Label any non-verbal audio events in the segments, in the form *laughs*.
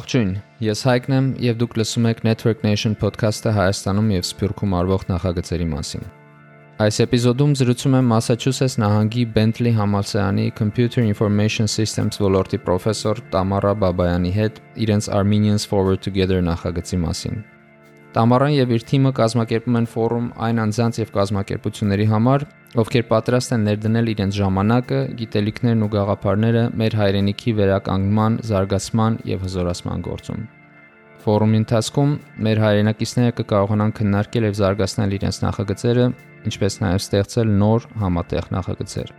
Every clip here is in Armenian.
Ողջույն, ես Հայկն եմ եւ դուք լսում եք Network Nation podcast-ը Հայաստանում եւ Սփյուռքում արվող նախագծերի մասին։ Այս էպիզոդում զրուցում եմ Մասաչուսեթս նահանգի Bentley համալսարանի Computer Information Systems ոլորտի պրոֆեսոր Տամարա Բաբայանի հետ իրենց Armenians Forward Together նախագծի մասին։ Տամարան եւ իր թիմը կազմակերպում են ֆորում այն անձանց եւ կազմակերպությունների համար, ովքեր պատրաստ են ներդնել իրենց ժամանակը, գիտելիքներն ու գաղափարները մեր հայրենիքի վերականգնման, զարգացման եւ հզորացման գործում։ Ֆորումի ընթացքում մեր հայրենակիցները կկարողանան քննարկել եւ զարգացնել իրենց նախագծերը, ինչպես նաեւ ստեղծել նոր համատեղ նախագծեր։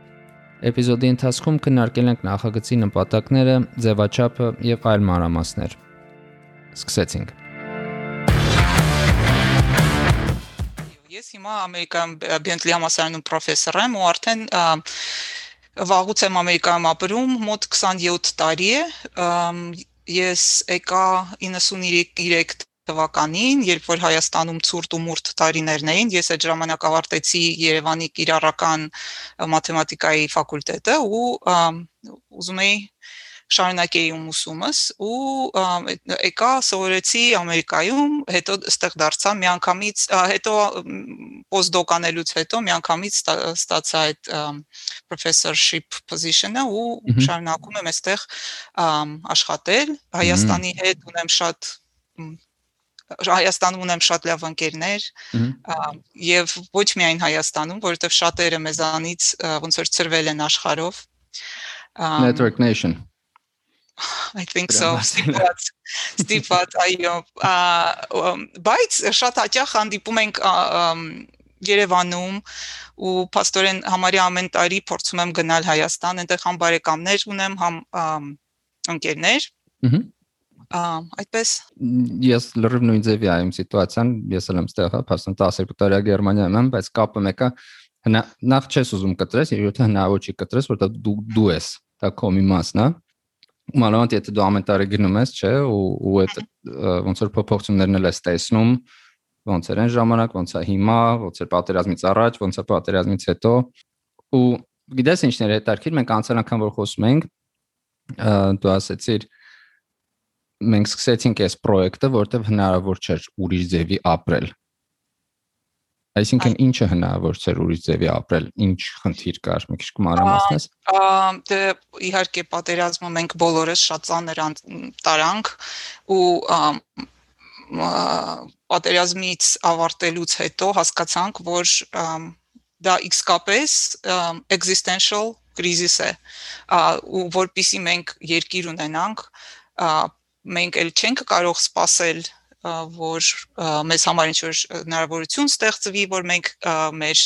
Էպիզոդի ընթացքում քննարկել ենք նախագծի նպատակները, ձևաչափը եւ այլ մանրամասներ։ Սկսեցինք։ Ես հիմա Ամերիկայում Bentley համալսարանում պրոֆեսոր եմ ու արդեն վաղուց եմ Ամերիկայում ապրում, մոտ 27 տարի է։ Ես եկա 93 թվականին, երբ որ Հայաստանում ցուրտ ու մուրտ տարիներն էին, ես այդ ժամանակ ավարտեցի Երևանի Կիրառական մաթեմատիկայի ֆակուլտետը ու ուզում էի շարունակեի ուսումս ու եկա սովորեցի Ամերիկայում, հետո այստեղ դարձա միանգամից, հետո postdoc-անելուց հետո միանգամից ստացա այդ professorship position-ը ու շարունակում եմ այստեղ աշխատել Հայաստանի հետ ունեմ շատ Հայաստանում ունեմ շատ լավ ընկերներ եւ ոչ միայն Հայաստանում, որովհետեւ շատերը մեզանից ոնց որ ծրվել են աշխարհով Network Nation I think so. Ստիպված, ստիպված, այո։ Բայց շատ հաճախ հանդիպում ենք Երևանում ու աստորեն համարյա ամեն տարի փորձում եմ գնալ Հայաստան, այնտեղ համ բարեկամներ ունեմ, համ ընկերներ։ Ահա այդպես ես լրիվ նույն ձևի այ իմ սիտուացիան ես էլ եմ ստեղ հա փաստորեն 12 տարի Գերմանիայում եմ բայց կապը մեկը նախ չես ուզում կտրես եթե հնարավոր չի կտրես որտեղ դու դու ես դա քո մի մասն է մանավանդ եթե դու ամեն տարի գնում ես, չէ, ու ու այդ ոնց որ փոփոխություններն էլ ես տեսնում, ոնց էր այն ժամանակ, ոնց է հիմա, ոնց էր պատերազմից առաջ, ոնց է պատերազմից հետո ու գիտես ինչներ է հետարքիր, մենք անցյալ անգամ որ խոսում ենք, դու ասացիր մենք սկսեցինք այս պրոյեկտը, որտեղ հնարավոր չէր ուրիշ ձևի ապրել Այսինքն ինչը հնարավոր չէր ուրիշ ձևի ապրել, ինչ խնդիր կար, մի քիչ կմարամասնես։ Դե իհարկե պատերազմում մենք բոլորս շատ ծանր տարանք ու պատերազմից ավարտելուց հետո հասկացանք, որ դա իսկապես existential crisis է, ու որpիսի մենք երկիր ունենանք, մենք էլ չենք կարող սпасել որ մեզ համար ինչ որ հնարավորություն ստեղծվի, որ մենք մեր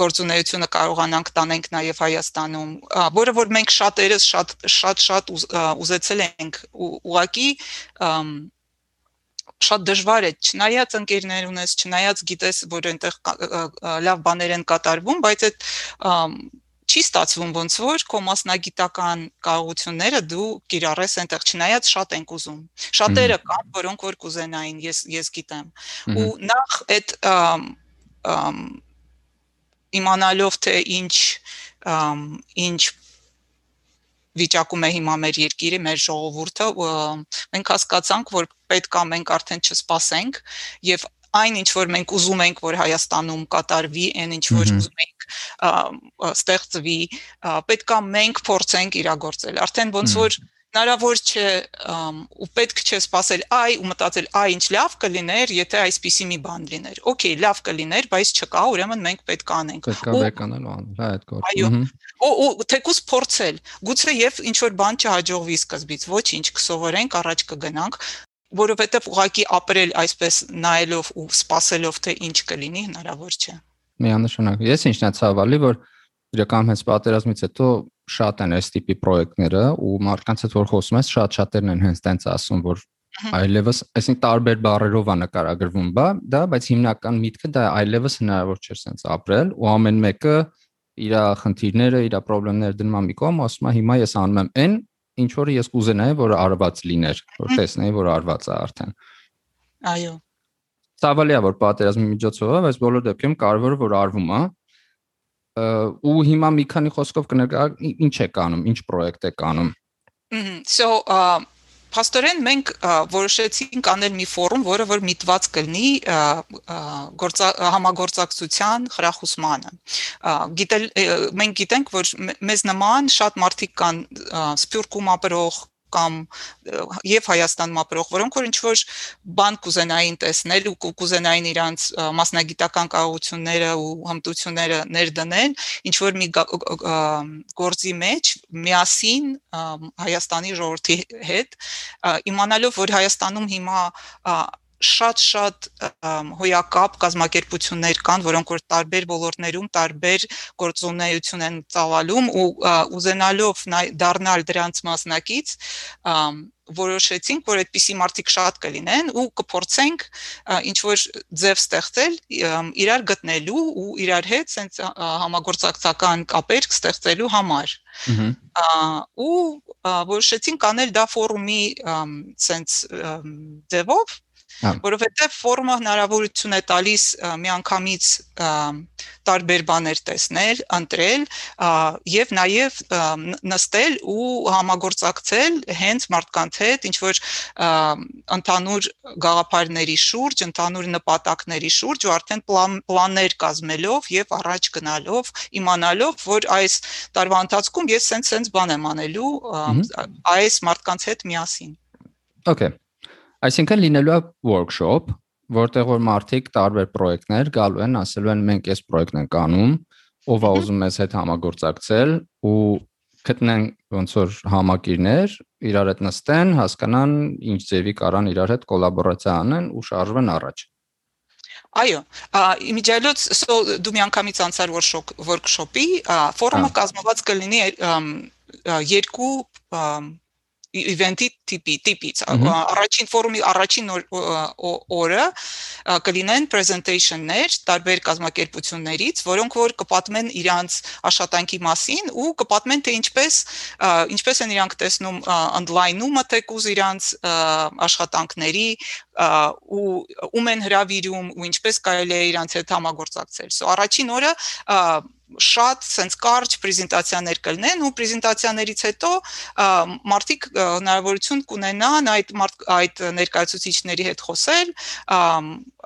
գործունեությունը կարողանանք տանենք նաև Հայաստանում, որը որ մենք շատերս շատ շատ շատ ուզեցել ենք ուղակի շատ դժվար է չնայած ընկերներ ունես, չնայած գիտես, որ այնտեղ լավ բաներ են կատարվում, բայց այդ չի ստացվում ոնց որ քո մասնագիտական կարողությունները դու կիրառես այնտեղ չնայած շատ ենք ուզում շատերը կան որոնք որ կուզենային ես ես գիտեմ ու նախ այդ իմանալով թե ինչ ինչ վիճակում է հիմա մեր երկիրը, մեր ժողովուրդը, մենք հասկացանք, որ պետք է մենք արդեն չսպասենք եւ այն ինչ որ մենք ուզում ենք որ Հայաստանում կատարվի, այն ինչ որ ուզում ենք ստեղծվի, պետքա մենք փորձենք իրագործել։ Արդեն ոնց որ հնարավոր չէ ու պետք չէ սпасել այ ու մտածել այ ինչ լավ կլիներ, եթե այսպիսի մի բան լիներ։ Օկեյ, լավ կլիներ, բայց չկա, ուրեմն մենք պետք անենք։ Պետք է վերկանալու ան, հա այդ գործը։ Այո։ Ու ու թեկուս փորձել։ Գուցե եւ ինչ որ բան չհաջողվի սկզբից, ոչինչ, կսովորենք, առաջ կգնանք, որովհետեւ ուղակի ապրել այսպես նայելով ու սпасելով թե ինչ կլինի, հնարավոր չէ։ Միանշանակ։ Ես ինչն է ցավալի, որ իրական հենց պատերազմից հետո շատ են այս տիպի պրոյեկտները ու մարդկանց հետ որ խոսում ես, շատ շատերն են հենց տենց ասում, որ այլևս, այսինքն տարբեր բառերով է նկարագրվում, բա, դա, բայց հիմնական միտքը դա այլևս հնարավոր չէ սենց ապրել ու ամեն մեկը իր խնդիրները, իր խնդիրները դնում է մի կողմ, ասում է հիմա ես անում եմ այն, ինչ որ ես կուզենայի, որ արված լիներ, որ տեսնեի, որ արված է արդեն։ Այո։ Ցավալի է, որ պատերազմի միջոցով է, բայց բոլոր դեպքերում կարևորը որ արվում է ու հիմա մի քանի խոսքով կներկա ինչ է կանում, ինչ պրոյեկտ է կանում։ So Փաստորեն մենք որոշեցինք անել մի ֆորում, որը որ միտված կլինի գործ համագործակցության խրախուսմանը։ Գիտել մենք գիտենք, որ մեզ նման շատ մարդիկ կան սփյուռքում ապրող կամ եւ Հայաստանում ապրող, որոնք որ ինչ որ բան կուզենային տեսնել ու կուզենային իրանց մասնագիտական կարողությունները ու հմտությունները ներդնել, ինչ որ մի գործի մեջ միասին Հայաստանի ժողովրդի հետ իմանալով, որ Հայաստանում հիմա շատ-շատ հոյակապ կազմակերպություններ կան, որոնք որ տարբեր ոլորտներում տարբեր գործունեություն են ծավալում ու ուզենալով դառնալ դրանց մասնակից որոշեցինք, որ այդպիսի մարդիկ շատ կլինեն ու կփորձենք ինչ որ ձև ստեղծել իրար գտնելու ու իրար հետ sense համագործակցական կապեր ստեղծելու համար։ ու որոշեցինք անել դա ֆորումի sense ձևով որովհետև ֆորումը հնարավորություն է տալիս միանգամից տարբեր բաներ տեսնել, ընտրել եւ նաեւ նստել ու համագործակցել հենց մարդկանց հետ, ինչ որ ընդհանուր գաղափարների շուրջ, ընդհանուր նպատակների շուրջ ու արդեն պլան, պլաններ կազմելով եւ առաջ գնալով, իմանալով, որ այս տարվա ընթացքում ես սենց-սենց բան եմ անելու այս մարդկանց հետ միասին։ Okay Այսինքն լինելու է workshop, որտեղ որ մարդիկ տարբեր պրոյեկտներ գալու են, ասելու են մենք այս պրոյեկտն ենք անում, ով է ուզում մեզ հետ համագործակցել ու գտնեն ոնց որ համակիրներ, իրար հետ նստեն, հասկանան ինչ ձևի կարան իրար հետ կոլաբորացիա անեն ու շարժվեն առաջ։ Այո, իմիջիալոց so դու մի անգամից անցար workshop workshop-ի, ֆորումը կազմված կլինի երկու իվենտի տիպի տիպից առաջին ֆորումի առաջին օրը կլինեն presentation-ներ տարբեր կազմակերպություններից, որոնք որ կպատմեն իրանց աշխատանքի մասին ու կպատմեն թե ինչպես ինչպես են իրանք տեսնում online-ումը թեկուզ իրանց աշխատանքների ու ում են հravirում ու ինչպես կարելի է իրանց հետ համագործակցել։ So առաջին օրը շատ sense կարճ պրեզենտացիաներ կլինեն ու պրեզենտացիաներից հետո մարդիկ հնարավորություն կունենան այդ այդ ներկայացուցիչների հետ խոսել,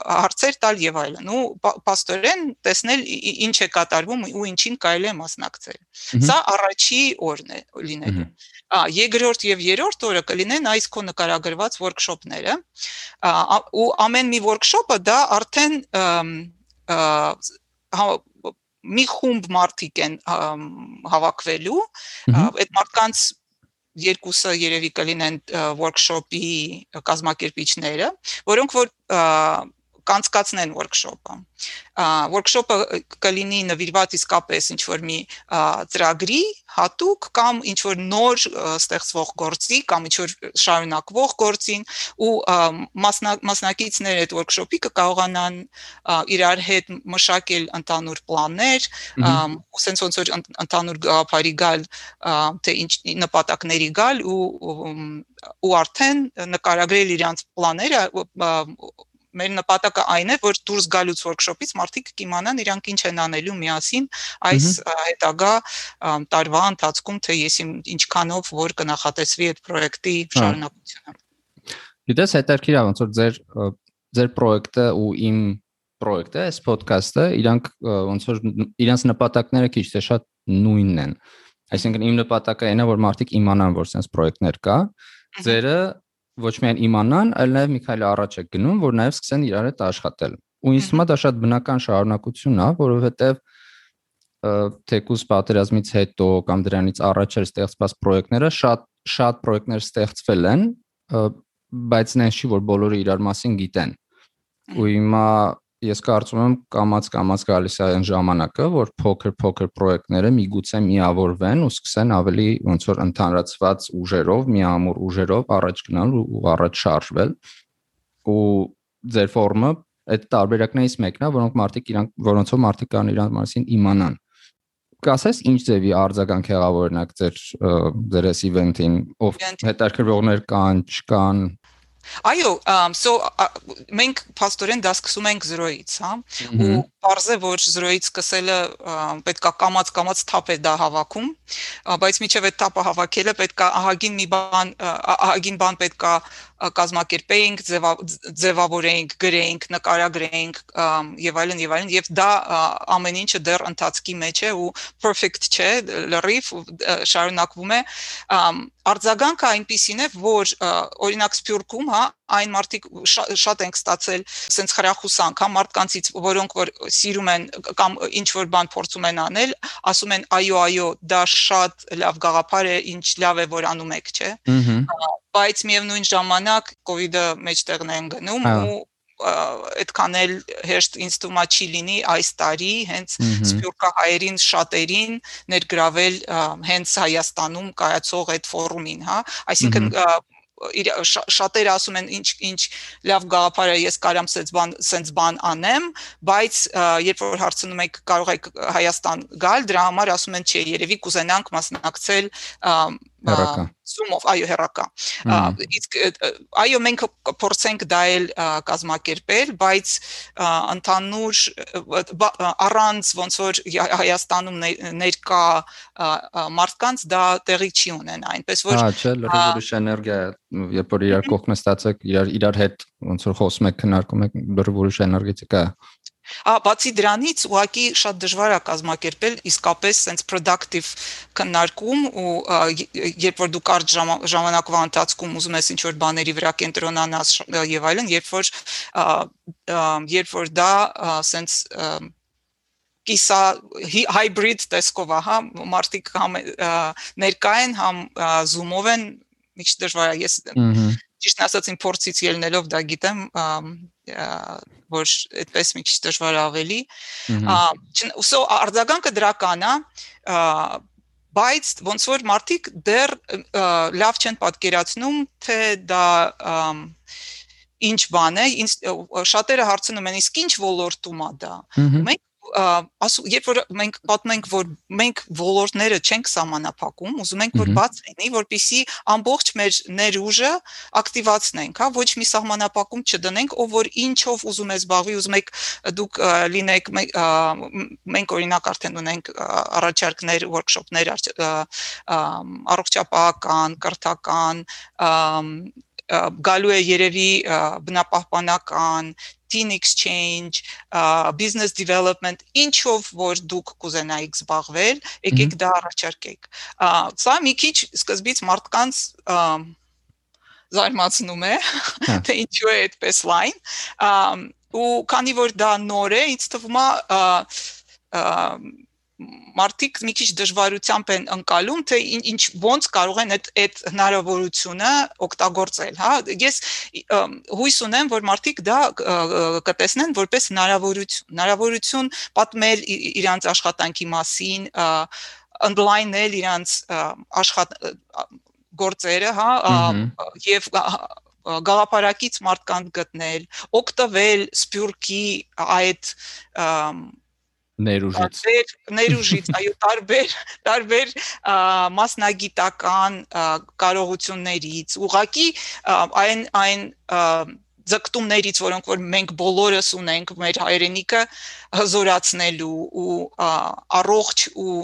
հարցեր տալ եւ այլն ու պաստորեն տեսնել ինչ է կատարվում ու ինչին կարելի է մասնակցել։ Սա առաջի օրն է լինելու։ Ա երկրորդ եւ երրորդ օրը կլինեն այս քո նկարագրված workshop-ները ու ամեն մի workshop-ը դա արդեն մի խումբ մարդիկ են հավաքվելու այդ մարդկանց երկուսը երևի կլինեն workshop-ի կազմակերպիչները, որոնք որ կանցկացնեն workshop-ը workshop-ը կլինի նվիրված իսկապես ինչ որ մի ծրագրի հատուկ կամ ինչ որ նոր ստեղծվող գործի կամ ինչ որ շարունակվող գործին ու մասնակիցները այդ workshop-ի կկարողանան իրար հետ մշակել ընդհանուր պլաններ, ու սենց ոնց որ ընդհանուր գաղափարի գալ, թե ինչ նպատակների գալ ու ու արդեն նկարագրել իրանց պլանները մեր նպատակը այն է, որ դուրս գալուց workshop-ից մարդիկ կիմանան իրանք ինչ են անելու միասին այս հետագա տարվա ընթացքում, թե ես ինչքանով որ կնախատեսվի այդ պրոյեկտի շարունակությունը։ Գիտես, հետաքրքիր է ոնց որ ձեր ձեր պրոյեկտը ու իմ պրոյեկտը, այս ոդքասթը, իրանք ոնց որ իրանց նպատակները քիչ թե շատ նույնն են։ Այսինքն իմ նպատակը այն է, որ մարդիկ իմանան, որ sense պրոյեկտներ կա։ Ձերը ոչ միայն իմանան, այլ նաև մի քայլ առաջ է գնում, որ նաև սկսեն իրար հետ աշխատել։ Ու ինձ թվում է դա շատ բնական շարունակություն է, որովհետև թեկուս պատերազմից հետո կամ դրանից առաջ էր ստեղծված պրոյեկտները շատ շատ պրոյեկտներ ստեղծվել են, բայց նենց չի որ բոլորը իրար մասին գիտեն։ Ու հիմա ես կարծում եմ կամած կամած գալիս է այն ժամանակը, որ փոքր-փոքր պրոյեկտները միգուցե միավորվեն ու սկսեն ավելի ոնց որ ընդհանրացված ուժերով, միամուր ուժերով առաջ գնալ ու առաջ շարժվել։ Ու ձեր ֆորմը այդ տարբերակներից մեկն է, որոնք մարդիկ իրանք որոնցով մարդիկ կան իրանք մասին իմանան կասես ինչ ձևի արձագանք եղավ օրինակ ձեր ձեր էս իվենթին ով հետաքրքրողներ կան չկան Այո, so մենք փաստորեն դա սկսում ենք 0-ից, հա, ու parze որ 0-ից սկսելը պետքա կամած կամած թափ է դա հավաքում, բայց միջև այդ թափը հավաքելը պետքա ահագին մի բան ահագին բան պետքա կազմակերպեինք, ձևավորեինք, գրեինք, նկարագրեինք եւ այլն եւ այլն եւ դա ամեն ինչը դեռ ընթացքի մեջ է ու perfect չէ, լրիվ շարունակվում է արձագանքը այնպիսին է, որ օրինակ Սփյուռքում, հա, այն մարդիկ շատ ենք ստացել սենց խրախուսանք, հա, մարդկանցից, որոնք որ սիրում են կամ ինչ որ բան փորձում են անել, ասում են այո, այո, դա շատ լավ գաղափար է, ինչ լավ է որ անում եք, չէ։ Բայց միևնույն ժամանակ կ ូវ իդը մեջտեղն են գնում ու այդքան էլ հեշտ ինձ թվում է չի լինի այս տարի հենց սփյուռքահայերին շատերին ներգրավել հենց Հայաստանում կայացող այդ ֆորումին, հա, այսինքն շատերը ասում են ինչ ինչ լավ գաղափար է ես կարամ սենց բան սենց բան անեմ բայց երբ որ հարցնում եք կարող եք Հայաստան գալ դրա համար ասում են չէ երևի կուզենանք մասնակցել հերակա Zoom-ով, այո, հերակա։ Իսկ այո, մենք փորձենք դա էլ կազմակերպել, բայց ընդհանուր առանց ոնց որ Հայաստանում ներկա մարդկանց դա տեղի չի ունենա, այնպես որ Հա, չէ, լրիվ ուրիշ էներգիա է, երբ որ իրար կողքն ստացեք, իրար իրար հետ ոնց որ խոսում եք, քննարկում եք, լրիվ ուրիշ էներգետիկա է։ Ա բացի դրանից ուղղակի շատ դժվար է կազմակերպել իսկապես sense productive քննարկում ու երբ որ դու կարճ ժամանակվա ընթացքում ուզում ես ինչ-որ բաների վրա կենտրոնանաս եւ այլն, երբ որ երբ որ դա sense կիսա hybrid տեսքով է, հա, մարդիկ համ ներկա են, համ zoom-ով են, մի քիչ դժվար է։ Ես ճիշտ ասած իմ փորձից ելնելով դա գիտեմ, որ այդպես մի քիչ դժվար ավելի։ So արձագանքը դրական է, բայց ոնց որ մարդիկ դեռ լավ չեն պատկերացնում, թե դա ինչ բան է, շատերը հարցնում են, իսկ ինչ ոլորտում է դա։ Մենք ասու երբ որ մենք պատմենք որ մենք ոլորտները չենք սահմանափակում, ուզում ենք որ բաց լինի, որpիսի ամբողջ մեր ներուժը ակտիվացնենք, հա, ոչ մի սահմանափակում չդնենք, ով որ ինչով ուզում է զբաղվի, ուզում եք դուք լինեք մենք օրինակ արդեն ունենք առաջարկներ, workshop-ներ առողջապահական, կրթական, գալու է երևի բնապահպանական, teen exchange, business development, ինչով որ դուք կուզենայիք զբաղվել, եկեք դա առաջարկեք։ Սա մի քիչ սկզբից մարդկանց զարմացնում է, թե ինչու է այդպես լայն։ Ու քանի որ դա նոր է, ինձ թվում է մարդիկ մի քիչ դժվարությամբ են անցալում թե ինչ ոնց կարող են այդ այդ հնարավորությունը օգտագործել, հա։ Ես հույս ունեմ, որ մարդիկ դա կտեսնեն որպես հնարավորություն, հնարավորություն պատմել իրանց աշխատանքի մասին, ընդլայնել իրանց աշխատ գործերը, հա, եւ գաղափարակից մարդկանց գտնել, օգտվել սպյուրքի այդ ներուժից ներուժից *laughs* այո տարբեր տարբեր մասնագիտական կարողություններից ուղակի այն այն ձգտումներից, որոնք որ մենք բոլորս ունենք մեր հայրենիքը հզորացնելու ու առողջ ու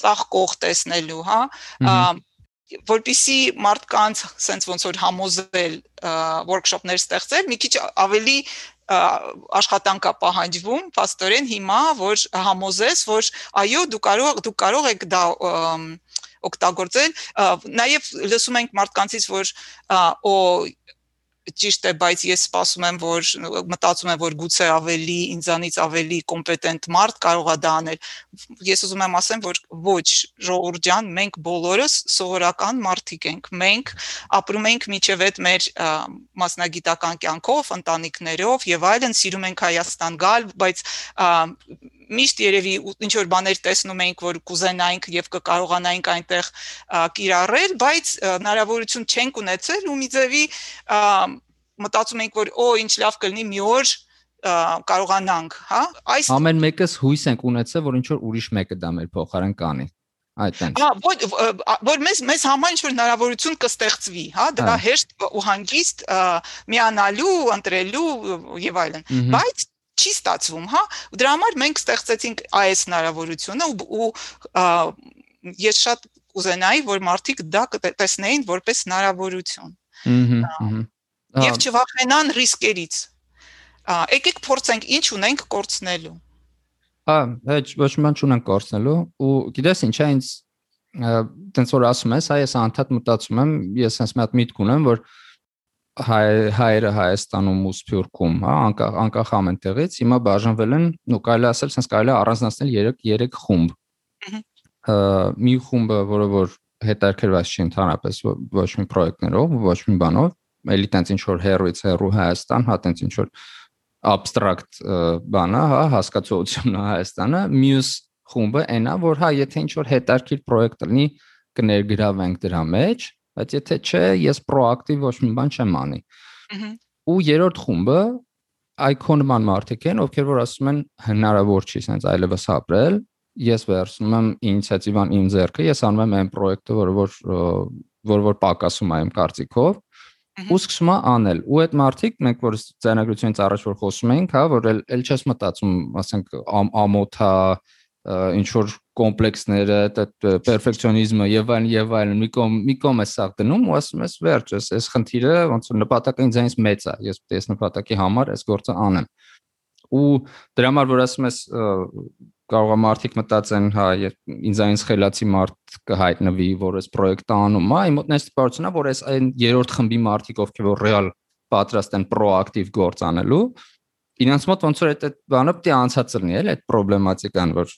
ծաղկող տեսնելու, հա, որpիսի մարդկանց sense ոնց որ համոզել workshop-ներ ստեղծել, մի քիչ ավելի աշխատանքա պահանջվում, աստորեն հիմա որ համոզես, որ այո, դու կարող դու կարող եք դա օգտագործել, նաև լսում ենք մարդկանցից, որ օ ճիշտ է, բայց ես սպասում եմ, որ մտածում եմ, որ գուցե ավելի ինձանից ավելի կոմպետենտ մարդ կարողա դա անել։ Ես ուզում եմ ասեմ, որ ոչ, ժողովուրդ ջան, մենք բոլորս սովորական մարդիկ ենք։ Մենք ապրում ենք միջև այդ մեր մասնագիտական կյանքով, ընտանիքներով եւ այլն, սիրում ենք Հայաստան գալ, բայց միշտ երևի ինչ որ բաներ տեսնում էինք, որ կուզենայինք եւ կկարողանայինք այնտեղ կիրառել, բայց հնարավորություն չենք ունեցել ու մի ձևի մտածում ենք, որ օ, ինչ լավ կլինի մի օր կարողանանք, հա? Այս ամեն մեկս հույս ենք ունեցել, որ ինչ որ ուրիշ մեկը դա մեր փոխարեն կանի։ այդտենց։ Հա, որ որ մեզ մեզ համար ինչ որ հնարավորություն կստեղծվի, հա, դրա հեշտ ու հանգիստ միանալու, ընտրելու եւ այլն։ Բայց չի ստացվում, հա։ Դրա համար մենք ստեղծեցինք այս հնարավորությունը ու ես շատ կուզենայի, որ մարդիկ դա տեսնեին որպես հնարավորություն։ Ահա։ Եվ չվախենան ռիսկերից։ Եկեք փորձենք ինչ ունենք կորցնելու։ Հա, ոչ ոչ ման չունենք կորցնելու ու գիտես ինչա ինձ տենց որ ասում ես, հայ ես անդադ մտածում եմ, ես sense մի հատ միտք ունեմ, որ հայ հայերը Հայաստանում ու Սփյուռքում, հա, անկախ անկախ ամեն տեղից հիմա բաժանվել են, ու կարելի ասել, sense կարելի առանձնացնել 3 3 խումբ։ Մի խումբը, որը որ հետարկրված չի ընդհանրապես ոչ մի պրոյեկտներով, ոչ մի բանով, էլի տենց ինչ որ հերոից հերո Հայաստան, հա տենց ինչ որ abstract բանա, հա, հասկացությունն է Հայաստանը, մյուս խումբը այնա, որ հա, եթե ինչ որ հետարկիր պրոյեկտ լինի, կներգրավենք դրա մեջ, բայց եթե չէ, ես պրոակտիվ ոչ մի բան չեմ անի։ Ու երրորդ խումբը այկոնման մարդիկ են, ովքեր որ ասում են հնարավոր չի sense այլևս ապրել, ես վերցնում եմ ինիցիատիվան իմ ձեռքը, ես անում եմ այն պրոյեկտը, որը որ որ որ պակասում է իմ կարծիքով, ու սկսում է անել։ Ու այդ մարդիկ մենք որ ձայնագրությունից առաջ որ խոսում էինք, հա, որ էլ չես մտածում, ասենք ամոթա ինչ որ կոմպլեքսները, պերֆեկցիոնիզմը եւ այլն եւ այլն մի կողմ մի կողմ է սա դնում ու ասում ես վերջ, այս այս խնդիրը ոնց որ նպատակը ինձանից մեծ է, ես պետք է այս նպատակի համար այս գործը անեմ։ Ու դրա համար որ ասում ես կարող է մարդիկ մտածեն, հա, ինձանից խելացի մարդ կհայտնվի, որ այս պրոյեկտը անում է, իմ մոտ նես տպավորությունն է, որ այս այն երրորդ խմբի մարդիկ, ովքեր որ ռեալ պատրաստ են պրոակտիվ գործ անելու, իրancs մոտ ոնց որ այդ բանը պետք է անցած լինի, էլ այդ պրոբլեմատիկան, որ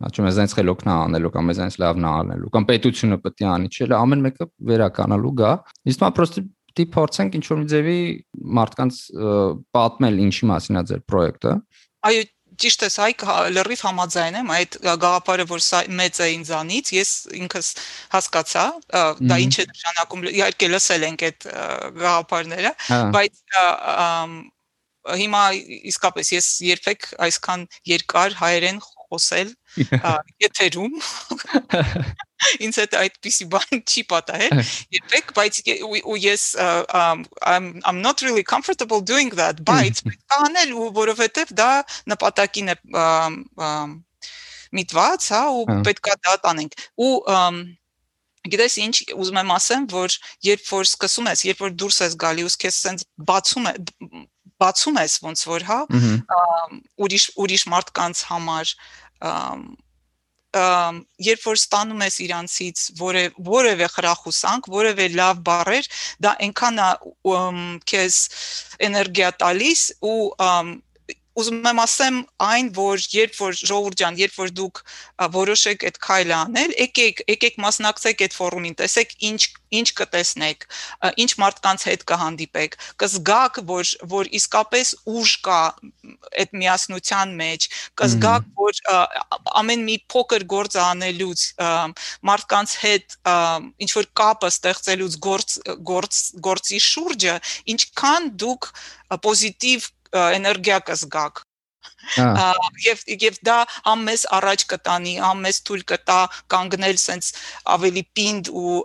Աչում ես այնց խելոքն անելու կամ այնց լավն անելու կամ պետությունը պետք է անի, չէ՞, ամեն մեկը վերականալու գա։ Իսկ մա պրոստի դի փորձենք ինչ որ մի ձևի մարդկանց պատմել ինչի մասին է ձեր պրոյեկտը։ Այո, ճիշտ է, այ լրիվ համաձայն եմ այդ գաղափարը, որ սա մեծ է ինձանից, ես ինքս հասկացա, դա ինչ է նշանակում, իհարկե լսել ենք այդ գաղափարները, հա։ բայց հիմա իսկապես ես երբեք այսքան երկար հայերեն խոսել *laughs* եթերում *laughs* ինձ հետ այդպիսի բան չի պատահել *laughs* երբեք բայց ու ես I'm I'm not really comfortable doing that բայց կանել ու որովհետև դա նպատակին է միտված հա ու պետքա դա տանենք ու Գիտես ինչ ուզում եմ ասեմ, որ երբ որ սկսում ես, երբ որ դուրս ես գալիս, քեզ սենց բացում է բացում ես ոնց որ հա ուրիշ ուրիշ մարդկանց համար երբ որ ստանում ես իրանցից որը որևէ խրախուսանք, որևէ լավ բառեր, դա այնքան է քեզ էներգիա տալիս ու ուզում եմ ասեմ այն, որ երբ որ ժողովուրդ ջան, երբ որ դուք որոշեք այդ քայլը անել, եկեք, եկեք մասնակցեք այդ ֆորումին, տեսեք ինչ ինչ կտեսնեք, ինչ մարդկանց հետ կհանդիպեք, կզգաք, որ որ իսկապես ուժ կա այդ միասնության մեջ, կզգաք, որ ամեն մի փոքր գործ անելուց մարդկանց հետ ինչ որ կապը ստեղծելուց գործ գործ գործի շուրջը, ինչքան դուք պոզիտիվ էներգիա կզգաք եւ եւ դա համ մեզ առաջ կտանի, համ մեզ թույլ կտա կանգնել sense ավելի պինդ ու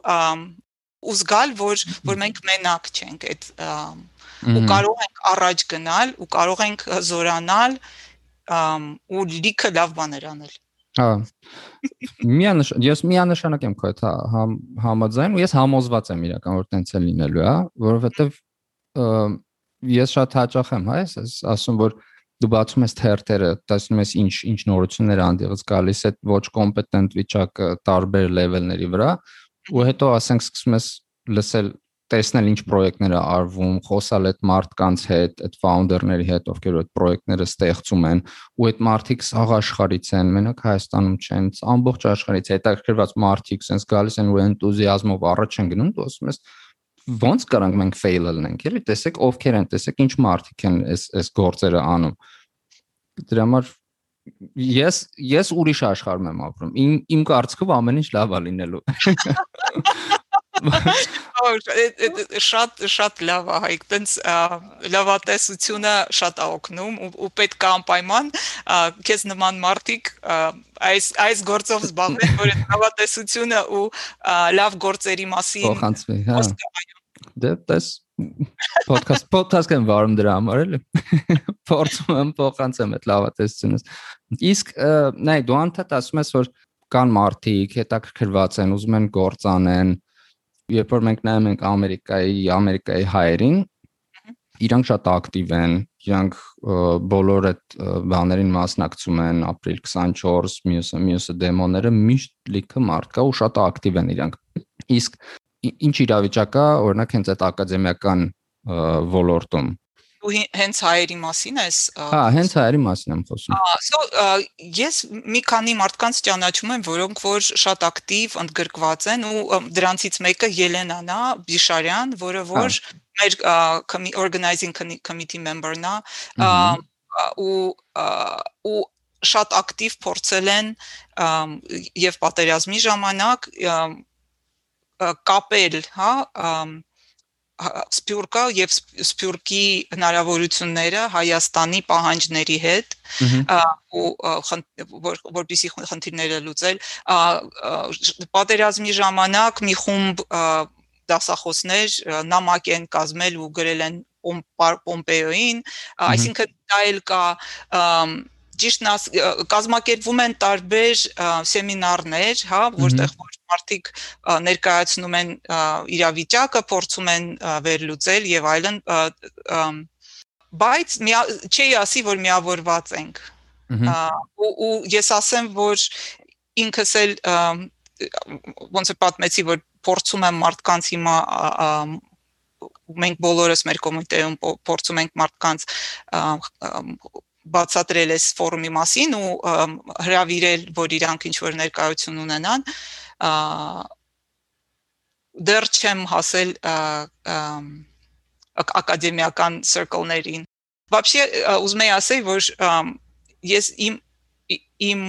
ու զգալ որ որ մենք մենակ չենք այդ ու կարող ենք առաջ գնալ ու կարող ենք զորանալ ու լիքը լավ բաներ անել Հա։ Միանշ ես միանշանակ եմ քո հետ հա, համաձայն ու ես համոզված եմ իրական որ տենց է լինելու, հա, որովհետեւ ես շատ հաճախ եմ, հա, ես ասում որ դու բացում ես թերթերը, տեսնում ես ինչ ինչ նորություններ անդիղից գալիս է ոչ կոմպետենտ վիճակը տարբեր լեվելների վրա ու հետո ասենք սկսում ես լսել տեսնել ինչ պրոյեկտներ է արվում, խոսալ այդ մարդկանց հետ, այդ ֆաունդերների հետ, ովքեր այդ պրոյեկտները ստեղծում են, ու այդ մարդիկ սաղ աշխարից են, մենակ Հայաստանում չեն, ամբողջ աշխարից հետաքրքրված մարդիկ, sense գալիս են ու էնտուզիազմով առաջ են գնում, դու ասում ես ոնց կարանք մենք fail լինենք, էլի տեսեք ովքեր են, տեսեք ինչ մարդիկ են այս այս գործերը անում։ Դրա համար ես ես ուրիշ աշխարհում եմ ապրում։ Իմ իմ կարծիքով ամեն ինչ լավ է լինելու։ Շատ շատ լավ է հայք, տենց լավատեսությունը շատ է օգնում ու պետք է անպայման քեզ նման մարդիկ այս այս գործով զբաղվեն, որ այդ լավատեսությունը ու լավ գործերի մասին փոխանցվի, հա։ Դե դες podcast podcast կան վարում դրա համար էլի։ *laughs* Փորձում եմ փոխանցեմ այդ լավատեսությունս։ Իսկ նայ դու անդադ ասում ես որ կան մարդիկ հետաքրքրված են, ուզում են գործ անեն, երբ որ մենք նայում ենք Ամերիկայի, Ամերիկայի հայերին, իրանք շատ ակտիվ են, իրանք բոլոր այդ բաներին մասնակցում են, ապրիլ 24, մյուսը մյուսը դեմոները միշտ լիքը մարդ կա ու շատ ակտիվ են իրանք։ Իսկ ինչ իրավիճակ է, օրինակ հենց այդ ակադեմիական ոլորտում ու հենց հայերի մասին ես Հա, հենց հայերի մասին եմ խոսում։ Ահա, so ես մի քանի մարդկանց ճանաչում եմ, որոնք որ շատ ակտիվ ընդգրկված են ու դրանցից մեկը Ելենան է, Բիշարյան, որը որ մեր organizing committee member-ն է ու ու շատ ակտիվ փորձել են եւ պատերազմի ժամանակ կապել, հա, Սփյուռկա եւ Սփյուռքի հնարավորությունները Հայաստանի պահանջների հետ ու որ որպիսի խնդիրները լուծել պատերազմի ժամանակ մի խումբ դասախոսներ նամակ են կազմել ու գրել են Պոմպեոին, այսինքն դա էլ կա ճիշտն կազմակերպվում են տարբեր սեմինարներ, հա, որտեղ որ մարդիկ ներկայացնում են իրավիճակը, փորձում են վերլուծել եւ այլն, բայց չի ասի, որ միավորված ենք։ ու ու ես ասեմ, որ ինքս էլ ոնց է պատմեցի, որ փորձում եմ մարդկանց հիմա մենք բոլորս մեր կոմիտեում փորձում ենք մարդկանց բացատրել այս ֆորումի մասին ու հրավիրել, որ իրանք ինչ որ ներկայություն ունենան, դեռ չեմ հասել ակադեմիական circle-ներին։ Вообще ուզում եի ասել, որ ես իմ իմ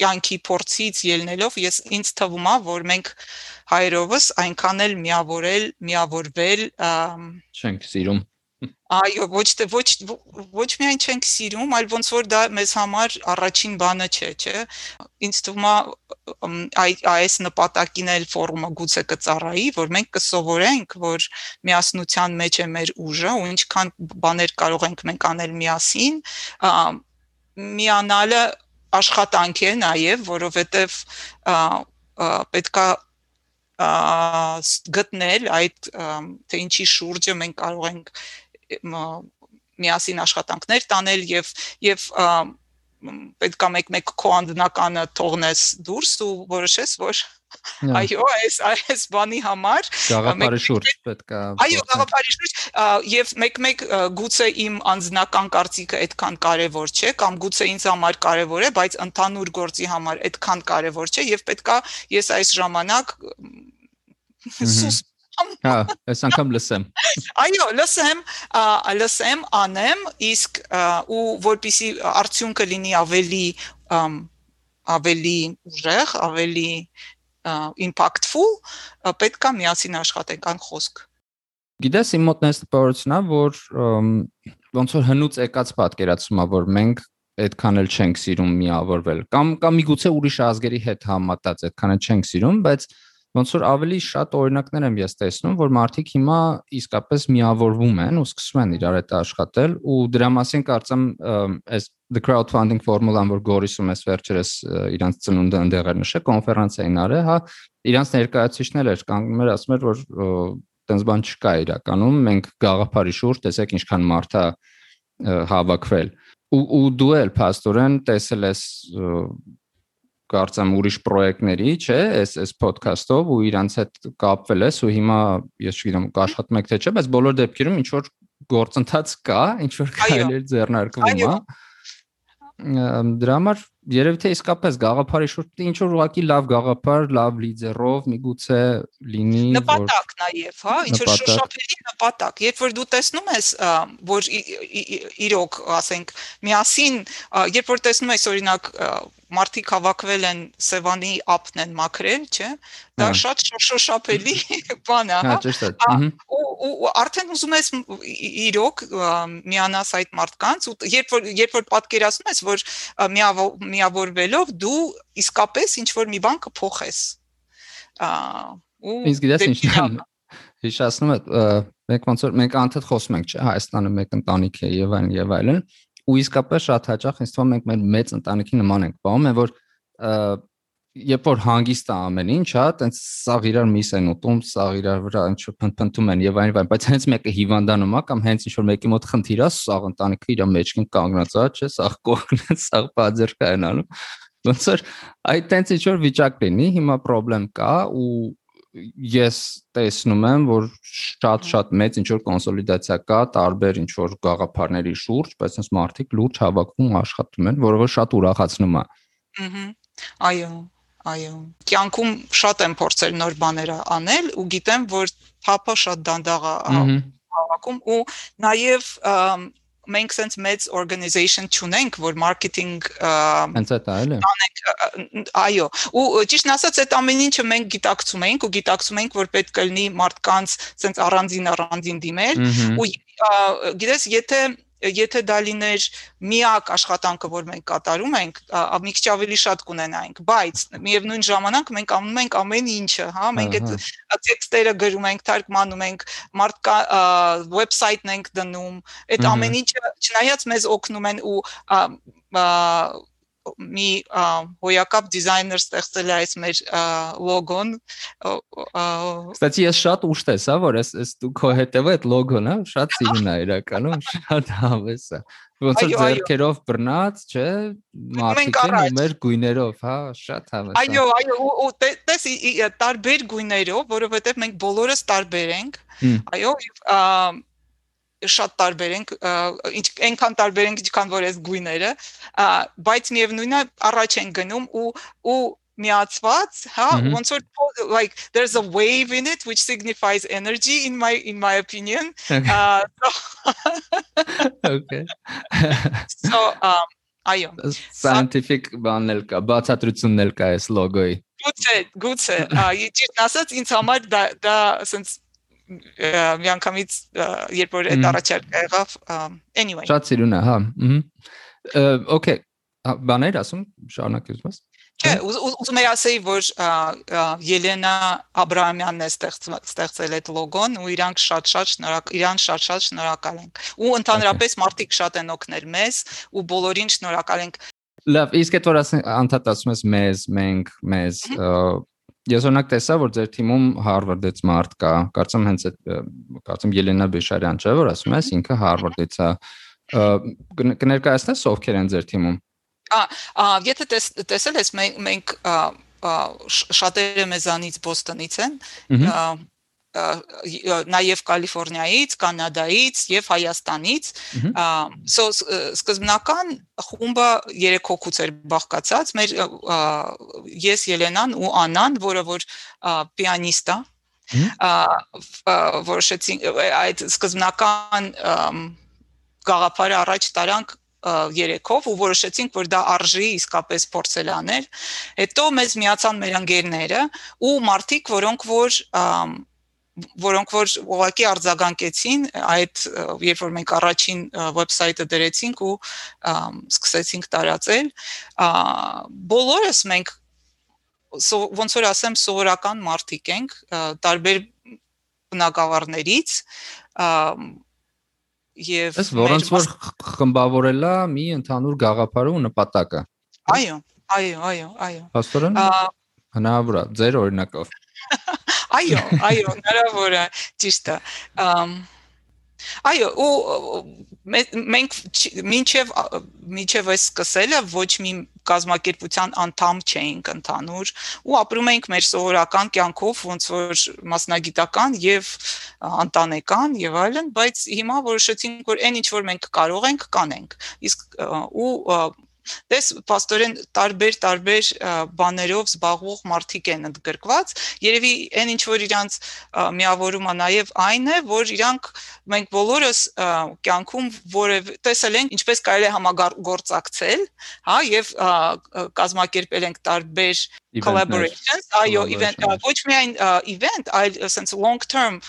կյանքի փորձից ելնելով ես ինձ թվում է, որ մենք հայրովս այնքան էլ միավորել, միավորվել չենք սիրում Այո, ոչ թե ոչ ոչ միայն չենք սիրում, այլ ոնց որ դա մեզ համար առաջին բանը չէ, չէ։ Ինձ թվում է այ այս նպատակին էլ ֆորումը գուցե կծառայի, որ մենք կսովորենք, որ միասնության մեջ է մեր ուժը ու ինչքան բաներ կարող ենք մենք անել միասին, միանալը աշխատանք է նաև, որովհետև պետքա գտնել այդ թե ինչի շուրջը մենք կարող ենք միասին աշխատանքներ տանել եւ եւ պետք է մեկ-մեկ քո անդնականը թողնես դուրս ու որոշես որ Այո, այս այս բանի համար գաղափարի շուրջ պետք է Այո, գաղափարի շուրջ եւ մեկ-մեկ գուցե իմ անձնական կարծիքը այդքան կարեւոր չէ կամ գուցե ինձ համար կարեւոր է, բայց ընդհանուր գործի համար այդքան կարեւոր չէ եւ պետքա ես այս ժամանակ սուս Հա, այս անգամ լսեմ։ Այո, լսեմ, լսեմ, անեմ, իսկ ու որpիսի արդյունքը լինի ավելի ավելի ուժեղ, ավելի impactful, պետքա միասին աշխատենք ան խոսք։ Գիտես, իմ մոտ նես տպավորությունն է, որ ոնց որ հնուց եկած պատկերացումա, որ մենք այդքան էլ չենք սիրում միավորվել կամ կամ միգուցե ուրիշ ազգերի հետ համատած այդքան էլ չենք սիրում, բայց ոնց որ ավելի շատ օրինակներ եմ ես տեսնում, որ մարդիկ հիմա իսկապես միավորվում են ու սկսում են իրար հետ աշխատել ու դրա մասին կարծեմ այս the crowdfunding formula-ն, որ Գորիսում էս վերջերս իրանց ծնունդը ընդեղ էր նշել, կոնֆերանսային արել, հա, իրանց ներկայացուցիչներ էր կանգնում էր ասում էր, որ տենց բան չկա իրականում, մենք գաղափարի շուրջ տեսեք ինչքան մարդ է հավաքվել ու ու դու էլ փաստորեն տեսել ես կարծեմ ուրիշ պրոյեկտների, չէ, այս այս ոդքասթով ու իրանց հետ կապվել ես ու հիմա ես չգիտեմ կաշխատում եք թե չէ, բայց բոլոր դեպքերում ինչ որ գործընթաց կա, ինչ որ կարելի ձեռնարկվում, հա դրա համար երևի թե իսկապես գաղափարի շուրջ ինչ որ ուղակի լավ գաղափար, լավ լիդերով միգուցե լինի նպատակ նաև, հա, ինչ որ շոշափելի նպատակ։ Երբ որ դու տեսնում ես, որ իրոք, ասենք, միասին, երբ որ տեսնում ես օրինակ մարդիկ հավաքվել են Սևանի app-ն են մաքրել, չէ։ Դա շատ շոշափելի *laughs* բան է, հա։ Ճիշտ է։ Ու արդեն ուզում ես իրոք միանաս այդ մարդկանց ու երբ որ երբ որ պատկերացնում ես, որ միավորվելով դու իսկապես ինչ որ մի բան կփոխես։ Իսկ գիտես ինչն է հիշացնում եմ մենք ոնց որ մենք անդադ խոսում ենք, չէ, Հայաստանը մեկ ընտանիք է եւ այլն եւ այլն ու իսկապես շատ հաճախ ինձ թվում մենք մեր մեծ ընտանիքի նման ենք բաղում են որ երբ որ հանգիստ է ամեն ինչ, հա, տենց սաղ իրար միս են ուտում, սաղ իրար վրա ինչ փնփնթում են եւ այն, բայց հենց մեկը հիվանդանում է կամ հենց ինչ որ մեկի մոտ խնդիր է, սաղ ընտանիքը իր մեջքին կանգնած է, չէ, սաղ կողքն է, *laughs* սաղ բաձեր կայանալու։ Ոնց որ այդ տենց ինչ որ վիճակ լինի, հիմա խնդրեմ կա ու ես տեսնում եմ, որ շատ-շատ մեծ ինչ որ կոնսոլիդացիա կա տարբեր ինչ որ գաղափարների շուրջ, բայց այս մարդիկ լուրջ հավաքվում աշխատում են, որը որ շատ ուրախացնում է։ Ահա։ Այո, այո։ Կյանքում շատ եմ փորձել նոր բաներ անել ու գիտեմ, որ թափը շատ դանդաղ է հավաքում ու նաև մենք sense մեծ organization չունենք, որ marketing հենց այդ է, էլի։ Այո, ու ճիշտ ասած այդ ամեն ինչը մենք գիտակցում ենք ու գիտակցում ենք, որ պետք է լինի մարդկանց sense առանձին առանձին դիմել ու գիտես, եթե եթե դա լիներ միակ աշխատանքը, որ մենք կատարում ենք, մի քիչ ավելի շատ կունենայինք, բայց միևնույն ժամանակ մենք անում ենք ամեն ինչը, հա, մենք այդ տեքստերը գրում ենք, թարգմանում ենք, մարդկա վեբսայթն ենք դնում, այդ ամեն ինչը չնայած մեզ օգնում են ու մի հոյակապ դիզայներ ստեղծել է այս մեր լոգոն։ Կստացի ես շատ ուշ տեսա, որ այս այս դու քո հետևը այդ լոգոն, հա, շատ սիրուն է իրականում, *laughs* շատ հավես է։ Ոնց որ ձերքերով բռնած, չէ, մարտիկին ու մեր գույներով, հա, շատ հավես է։ Այո, այո, ու տես տարբեր գույներով, որովհետև մենք բոլորս տարբեր ենք։ Այո, շատ տարբեր ենք, ինչ այնքան տարբեր ենք, ինչքան որ այս գույները, բայց միևնույնն է առաջ են գնում ու ու միացված, հա, ոնց որ like there's a wave in it which signifies energy in my in my opinion. Uh, okay. *laughs* *laughs* so um այո scientific բանել կա, բացատրություններ կա այս լոգոյի։ Գուցե, գուցե, ճիշտ ասած ինձ համար դա դա sense միանգամից երբ որ այդ առաջարկը եղավ anyway շատ սիրուն է հա okay բաներ ասում շարունակի ուզում ես Չէ, ուզում եի ասեի, որ Ելենա Աբրահամյանն է ստեղծել այդ լոգոն ու իրանք շատ-շատ շնորհակ իրան շատ-շատ շնորհակալ ենք։ Ու ընդհանրապես մարդիկ շատ են օգնել մեզ ու բոլորին շնորհակալ ենք։ Լավ, իսկ այդ որ ասեն անդադ ասում ես մեզ, մենք, մեզ, Ես օրինակ տեսա, որ ձեր թիմում Harvard-ից մարդ կա, կարծեմ հենց այդ կարծեմ Ելենա Բեշարյան չէ, որ ասում ես, ինքը Harvard-ից է։ Կներկայացնես ովքեր են ձեր թիմում։ Ա, եթե տեսել ես մենք շատերը մեզանից Բոստոնից են, նաև Կալիֆոռնիայից, Կանադայից եւ Հայաստանից։ So սկզբնական խումբը 3 հոգուց էր բաղկացած։ Մեր ես Ելենան ու Անան, որը որ պիանիստ է, որոշեցին այդ սկզբնական գաղափարը առաջ տարանք երեքով ու որոշեցինք, որ դա արժի իսկապես փորձել անել։ Հետո մեզ միացան մեր ընկերները ու մարդիկ, որոնք որ որոնք որ ուղղակի արձագանքեցին այդ երբ որ մենք առաջին վեբսայթը դրեցինք ու սկսեցինք տարածել բոլորս մենք ոնց որ ասեմ սովորական մարդիկ ենք տարբեր բնակավարներից եւ Ես որոնց որ խմբավորել է մի ընդհանուր գաղափարը ու նպատակը Այո այո այո այո Հաստորեն հնարավոր է ձեր օրինակով Այո, այո, հնարավոր է, ճիշտ է։ Այո, ու մենք մինչև մինչև այս սկսելը ոչ մի կազմակերպության անդամ չէինք ընդհանուր ու ապրում էինք մեր սովորական կյանքով ոնց որ մասնագիտական եւ ընտանեկան եւ այլն, բայց հիմա որոշեցինք որ այն ինչ որ մենք կարող ենք կանենք։ Իսկ ու դες աստորեն տարբեր տարբեր բաներով զբաղվող մարդիկ են ընդգրկված երևի այն ինչ որ իրանց միավորում է նաև այն է որ իրանք մենք բոլորս կյանքում որև տեսել ենք ինչպես կարելի է համագործակցել հա եւ կազմակերպել ենք տարբեր collaborations այո event ոչ միայն event այլ sense long term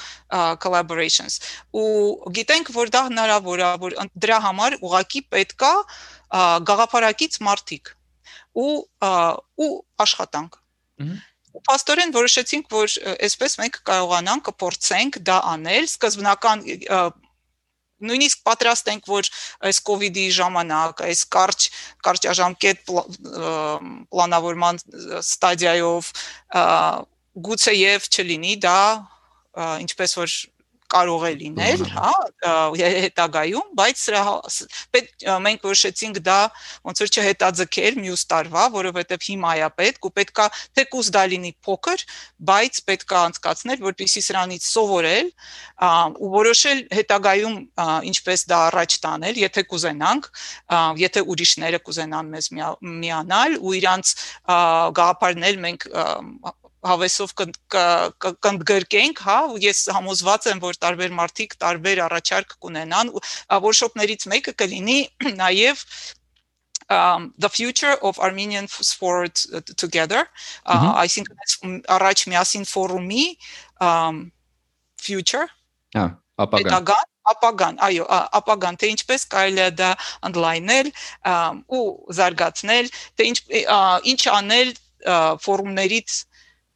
collaborations ու գիտենք որ դա հնարավոր է որ դրա համար ուղակի պետքա գաղափարակից մարդիկ ու ու աշխատանք Պաստորեն որոշեցինք, որ այսպես մենք կարողանանք կփորձենք դա անել, սկզբնական նույնիսկ պատրաստ ենք որ այս կ ូវ իդի ժամանակ այս կարճ կարճաժամկետ պլանավորման ստադիայով գուցե եւ չլինի դա ինչպես որ կարող է լինել, հա, հետագայում, բայց սրա պետք մենք որոշեցինք դա ոնց որ չհետաձգել մյուս տարվա, որովհետև հիմա է պետք ու պետքա թեկուզ դա լինի փոքր, բայց պետքա անցկացնել, որպեսզի սրանից սովորել ու որոշել հետագայում ինչպես դա առաջ տանել, եթե կուզենանք, եթե ուրիշները կուզենան մեզ միանալ ու իրանց գաղափարներ մենք հավեսով կընդգրկենք, հա, ես համոզված եմ, որ տարբեր մարդիկ տարբեր առաջարկ կունենան, workshop-ներից մեկը կլինի *clears throat* նաև um the future of armenian sport together uh, mm -hmm. i think առաջ միասին ֆորումի um future հա ապագան ապագան, այո, ապագան, թե ինչպես կարելի է դա ընդլայնել ու զարգացնել, թե ինչ ինչ անել ֆորումներից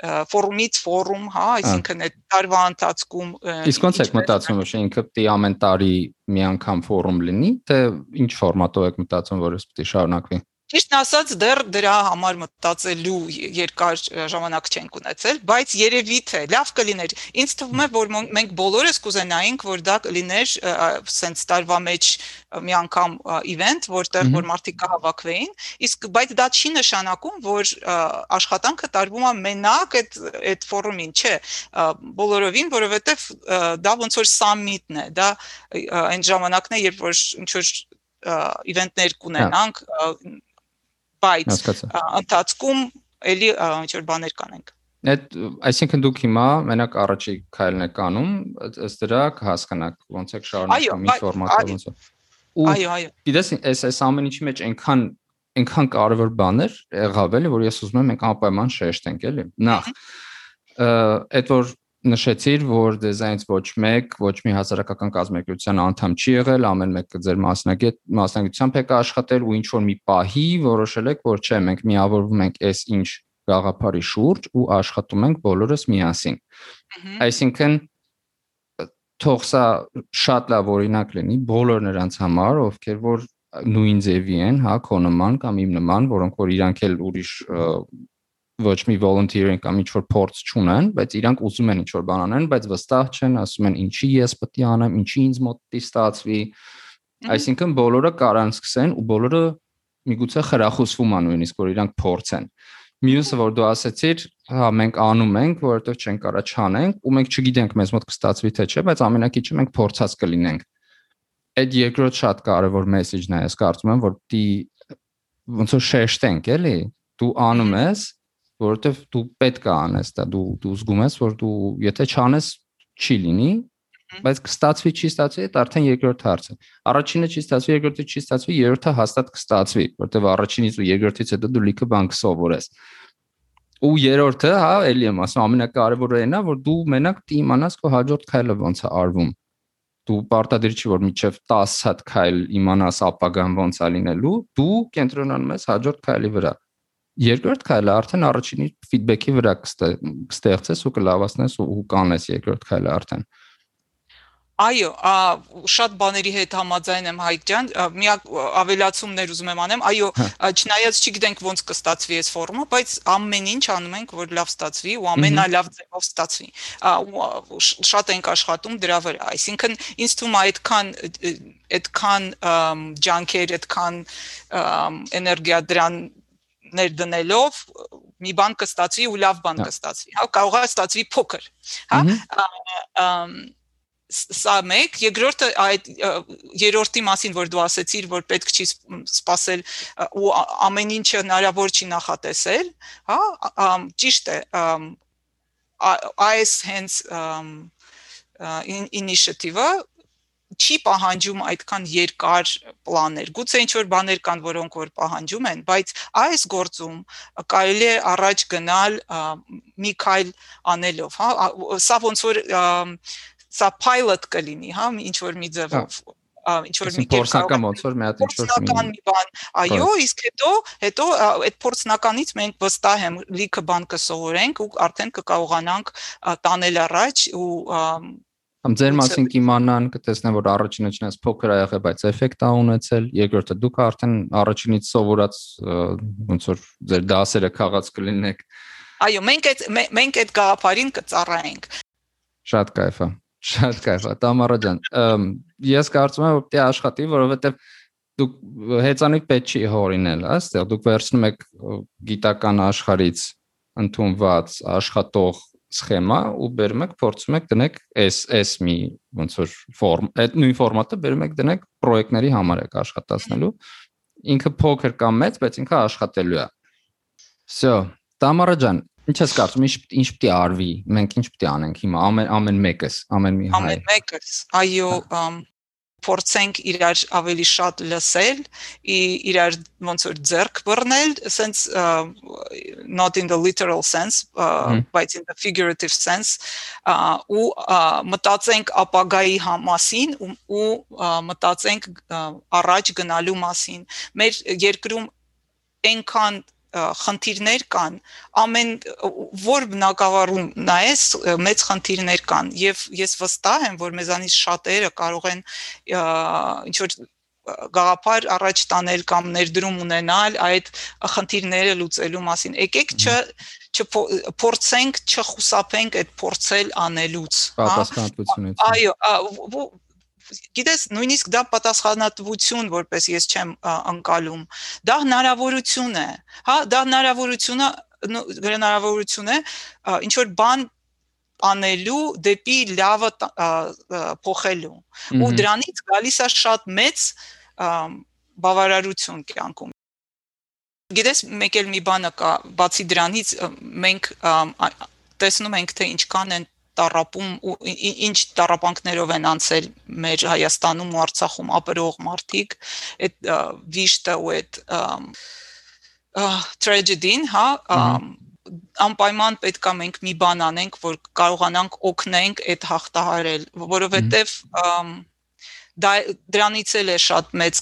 ֆորումից ֆորում, հա, այսինքն այդ տարվա ընթացքում Իսկ ոնց եք մտածում, որ ինքը պետք է ամեն տարի մի անգամ ֆորում լինի, թե ինչ ֆորմատով եք մտածում, որ էս պետք է շարունակվի։ Ճիշտ ասած, դեռ դրա համար մտածելու երկար ժամանակ չենք ունեցել, բայց երևի թե լավ կլիներ։ Ինձ թվում է, որ մենք բոլորս կուզենայինք, որ դա կլիներ սենց տարվա մեջ մի անգամ event, որտեղ որ մարդիկ կհավաքվեին, իսկ բայց դա չի նշանակում, որ աշխատանքը տարվում է մենակ այդ այդ ֆորումին, չէ, բոլորովին, որովհետև դա ոնց որ summit-ն է, դա այն ժամանակն է, երբ որ ինչ որ իվենտներ կունենանք բայց ընթացքում էլի ինչ որ բաներ կանենք Այդ այսինքն դուք հիմա մենակ առաջի քայլն եք անում, ըստ դրա կհասկանաք ոնց եք շարունակում ինչ ֆորմատով ոնց Այո, այո։ Գիտես, այս այս ամեն ինչի մեջ այնքան այնքան կարևոր բաներ եղավ էլի, որ ես ուզում եմ մենք անպայման շեշտենք էլի։ Նախ այդ որ նշեցիր, որ դեզայնից ոչ մեկ, ոչ մի հասարակական կազմակերպության անդամ չի եղել, ամեն մեկը ձեր մասնագետ մասնագիտությամբ եք աշխատել ու ինչ որ մի պահի որոշել եք, որ չէ, մենք միավորվում ենք այս ինչ գաղափարի շուրջ ու աշխատում ենք բոլորս միասին։ Այսինքն թող սա շատ լավ օրինակ լինի բոլոր նրանց համար, ովքեր որ նույն ձևի են, հա, քո նման կամ իմ նման, որոնք որ իրանք էլ ուրիշ ոչ մի volunteering կամ ինչ որ փորձ չունեն, բայց իրանք ուզում են ինչ որ բան անեն, բայց վստահ չեն, ասում են ինչի ես պետք է անեմ, ինչի ինձ մոտ դի ստացվի։ Այսինքն բոլորը կարան սկսեն ու բոլորը միգուցե խրախուսվում են նույնիսկ որ իրանք փորձեն։ Մյուսը որ դու ասացիր, հա մենք անում ենք, որովհետև չենք կարա չանենք ու մենք չգիտենք մեզ մոտ կստացվի թե չէ, բայց ամենակիչը մենք փորձած կլինենք։ Այդ երկրորդ շատ կարևոր մեսեջն է, ես կարծում եմ, որ դի ոնց որ շեշտենք, էլի, դու անում ես, որովհետև դու պետք է անես դա, դու դու զգում ես, որ դու եթե չանես չի լինի, բայց կստացվի չի ստացվի, դա արդեն երկրորդ հարցը։ Առաջինը չի ստացվի, երկրորդը չի ստացվի, երրորդը հաստատ կստացվի, որովհետև առաջինից ու երկրորդից հետո դու լիքը բան կսովորես։ Ու երրորդը, հա, էլի եմ ասում, ամենակարևորը այն է, որ դու մենակ դիմանաս քո հաջորդ քայլը ոնց է արվում դու պարտադիր չի որ միջև 10 հատ քայլ իմանաս ապագան ոնց է լինելու, դու կենտրոնանում ես հաջորդ քայլի վրա երկրորդ քայլը արդեն առաջինի ֆիդբեքի վրա կստեղծես ու կլավացնես ու կանես երկրորդ քայլը արդեն Այո, շատ բաների հետ համաձայն եմ Հայկ ջան, միակ ավելացումներ ուզում եմ անեմ։ Այո, հա։ չնայած չգիտենք ոնց կստացվի այս ֆորումը, բայց ամեն ինչ անում ենք, որ լավ ստացվի ու ամենալավ ձևով ստացվի։ Շատ ենք աշխատում դրա վրա։ Այսինքն ինձ թվում է այդքան այդքան ջանքեր, այդքան էներգիա դրան ներդնելով մի բան կստացվի ու լավ բան հա։ կստացվի։ Հա կարող է ստացվի փոքր, հա։ Սա մեկ, երկրորդը այդ երրորդի մասին, որ դու ասացիր, որ պետք չի սпасել ու ամեն ինչը հնարավոր չի նախատեսել, հա, ճիշտ է, այս հենց initiative-ը չի պահանջում այդքան երկար պլաններ։ Գուցե ինչ որ բաներ կան, որոնք որ պահանջում են, բայց այս գործում կարելի է առաջ գնալ մի քայլ անելով, հա, սա ոնց որ սա pilot կլինի, հա, ինչ որ մի ձևով ինչ որ մի փորձնական ոնց որ մի հատ ինչ որ մի բան այո իսկ հետո հետո այդ փորձնականից մենք վստահ եմ լիքը բան կսովորենք ու արդեն կկարողանանք տանել առաջ ու Համ ձեր մասին կիմանան, կտեսնեն, որ առաջինը չնայած փոքր ա եղել, բայց էֆեկտ ա ունեցել, երկրորդը դուք արդեն առաջինից սովորած ոնց որ ձեր դասերը քաղած կլինեք։ Այո, մենք այդ մենք այդ գաղափարին կծառայենք։ Շատ кайֆ է։ Շատ кайֆ է, Տամարա ջան։ Ես կարծում եմ, որ պետք է աշխատի, որովհետև դուք հեծանիվ պետք չի հորինել, այստեղ դուք վերցնում եք գիտական աշխարից ընդունված աշխատող սխեմա ու բերում եք փորձում եք դնեք էս էս մի ոնց որ ֆորմ այդ նույն ֆորմատը բերում եք դնեք պրոյեկտների համար եք աշխատացնելու ինքը փոքր կամ մեծ բայց ինքը աշխատելու է so Տամարա ջան ինչ ես կարծում ինչ ինչ պիտի արվի մենք ինչ պիտի անենք հիմա ամեն ամեն մեկս ամեն մի հայ ամեն մեկս այո հա փորձենք իրար ավելի շատ լսել, իրար ոնց որ ձեռք բռնել, sense uh, not in the literal sense, uh, but in the figurative sense, uh, ու uh, մտածենք ապագայի մասին ու, ու uh, մտածենք uh, առաջ գնալու մասին։ Մեր երկրում այնքան խնդիրներ կան ամեն որ բնակավարում նայես մեծ խնդիրներ կան եւ ես վստահ եմ որ մեզանից շատերը կարող են ինչ որ գաղափար առաջ տանել կամ ներդրում ունենալ այդ խնդիրները լուծելու մասին եկեք չ չփորձենք չխուսափենք այդ փորձել անելուց հա պատասխանատվությունից այո գիտես նույնիսկ դա պատասխանատվություն որպես ես չեմ անցալում դա հնարավորություն է հա դա հնարավորությունը հնարավորություն է ինչ որ բան անելու դեպի լավը փոխելու ու դրանից գալիս է շատ մեծ բավարարություն կյանքում գիտես մեկ էլ մի բանը կա բացի դրանից մենք տեսնում ենք թե ինչքան են տարապում ու ինչ տարապանքներով են անցել մեր Հայաստանում ու Արցախում ապրող մարդիկ այդ վիշտը ու այդ tragedy-ն, հա, անպայման պետքա մենք մի բան անենք, որ կարողանանք օգնենք այդ հաղթահարել, որովհետև դա դրանից էլ է շատ մեծ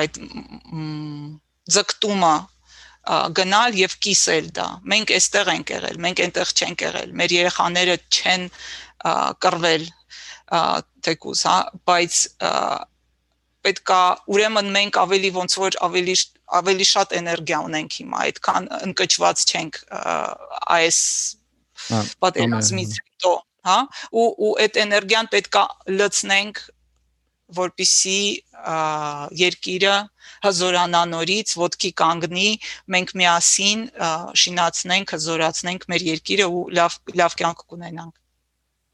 այդ ձգտումը գնալ եւ կիսել դա։ Մենք այստեղ ենք եղել, մենք այնտեղ չենք եղել։ Մեր երեխաները չեն կռվել թեկուս, հա, բայց պետքա ուրեմն մենք ավելի ոնց որ ավելի ավելի շատ էներգիա ունենք հիմա, այդքան ընկճված չենք այս պատերազմից հետո, հա, ու ու այդ էներգիան պետքա լցնենք որպիսի երկիրը հզորանա նորից, ոդկի կանգնի, մենք միասին շինացնենք, հզորացնենք մեր երկիրը ու լավ լավ կյանք կունենանք։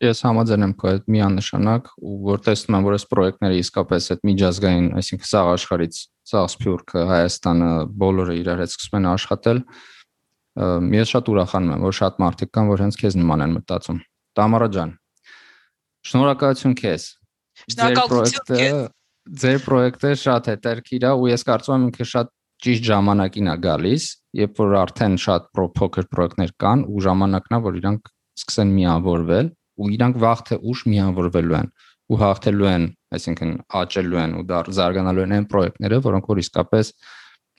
Ես համաձայն եմ քո հետ միանշանակ ու որ տեսնում եմ որ այս պրոյեկտները իսկապես այդ միջազգային, այսինքն սաղ աշխարից, սաղ Սփյուռքը, Հայաստանը բոլորը իրար հետ սկսում են աշխատել։ Ես շատ ուրախանում եմ, որ շատ մարդիկ կան, որ հենց քեզ նման են մտածում։ Տամարա ջան, շնորհակալություն քեզ Շնորհակալություն Ձեր պրոյեկտը շատ հետերքիր է ու ես կարծում եմ ինքը շատ ճիշտ ժամանակին է գալիս, երբ որ արդեն շատ փոքր պրոյեկտներ կան ու ժամանակն է, որ իրանք սկսեն միավորվել ու իրանք վաղ թե ուշ միավորվելու են ու հաղթելու են, այսինքն աճելու են ու դար զարգանալու են այն պրոյեկտները, որոնք որ իսկապես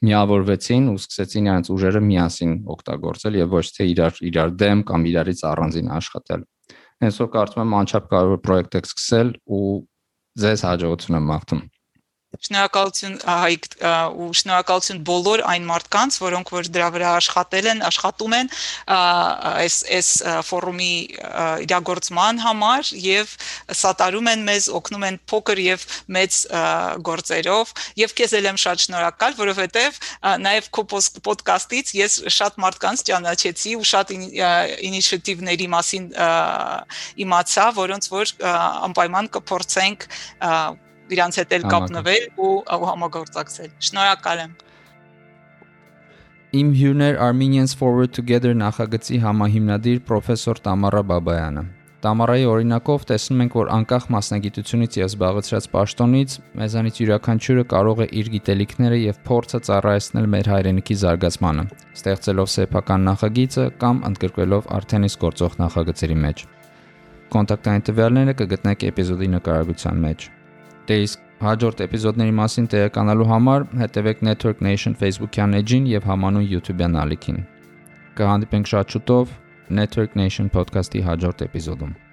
միավորվեցին ու սկսեցին իրենց ուժերը միասին օգտագործել եւ ոչ թե իրար իրար դեմ կամ իրարից առանձին աշխատել։ Այսօր կարծում եմ անչափ կարևոր պրոյեկտ եք սկսել ու sehr sehr Joe zu einem Շնորհակալություն Հայկ ու շնորհակալություն բոլոր այն մարդկանց, որոնք որ դրա վրա աշխատել են, աշխատում են այս այս ֆորումի իրագործման համար եւ սատարում են մեզ, օգնում են փոքր եւ մեծ գործերով եւ քեզ էլ եմ շատ շնորհակալ, որովհետեւ նաեւ քո ոդկասթից ես շատ մարդկանց ճանաչեցի ու շատ ինիցիատիվների մասին իմացա, որոնց որ անպայման կփորձենք իրանց հետ էլ կապնվել ու համագործակցել։ Շնորհակալ եմ։ Իմ հյուրներ Armenians Forward Together նախագծի համահիմնադիր պրոֆեսոր Տամարա Բաբայանը։ Տամարայի օրինակով տեսնում ենք, որ անկախ մասնագիտությունից եւ զբաղեցրած պաշտոնից մեզանից յուրաքանչյուրը կարող է իր գիտելիքները եւ փորձը ծառայեցնել մեր հայրենիքի զարգացմանը, ստեղծելով սեփական նախագիծը կամ ընդգրկվելով արդեն իսկ գործող նախագծերի մեջ։ Կոնտակտային տվյալները կգտնեք էպիզոդի նկարագրության մեջ։ իսկ հաջորդ էպիզոդների մասին տեղեկանալու համար հետևեք Network Nation Facebook-յան էջին եւ համանուն YouTube-յան ալիքին։ Կհանդիպենք շատ շուտով Network Nation podcast-ի հաջորդ էպիզոդում։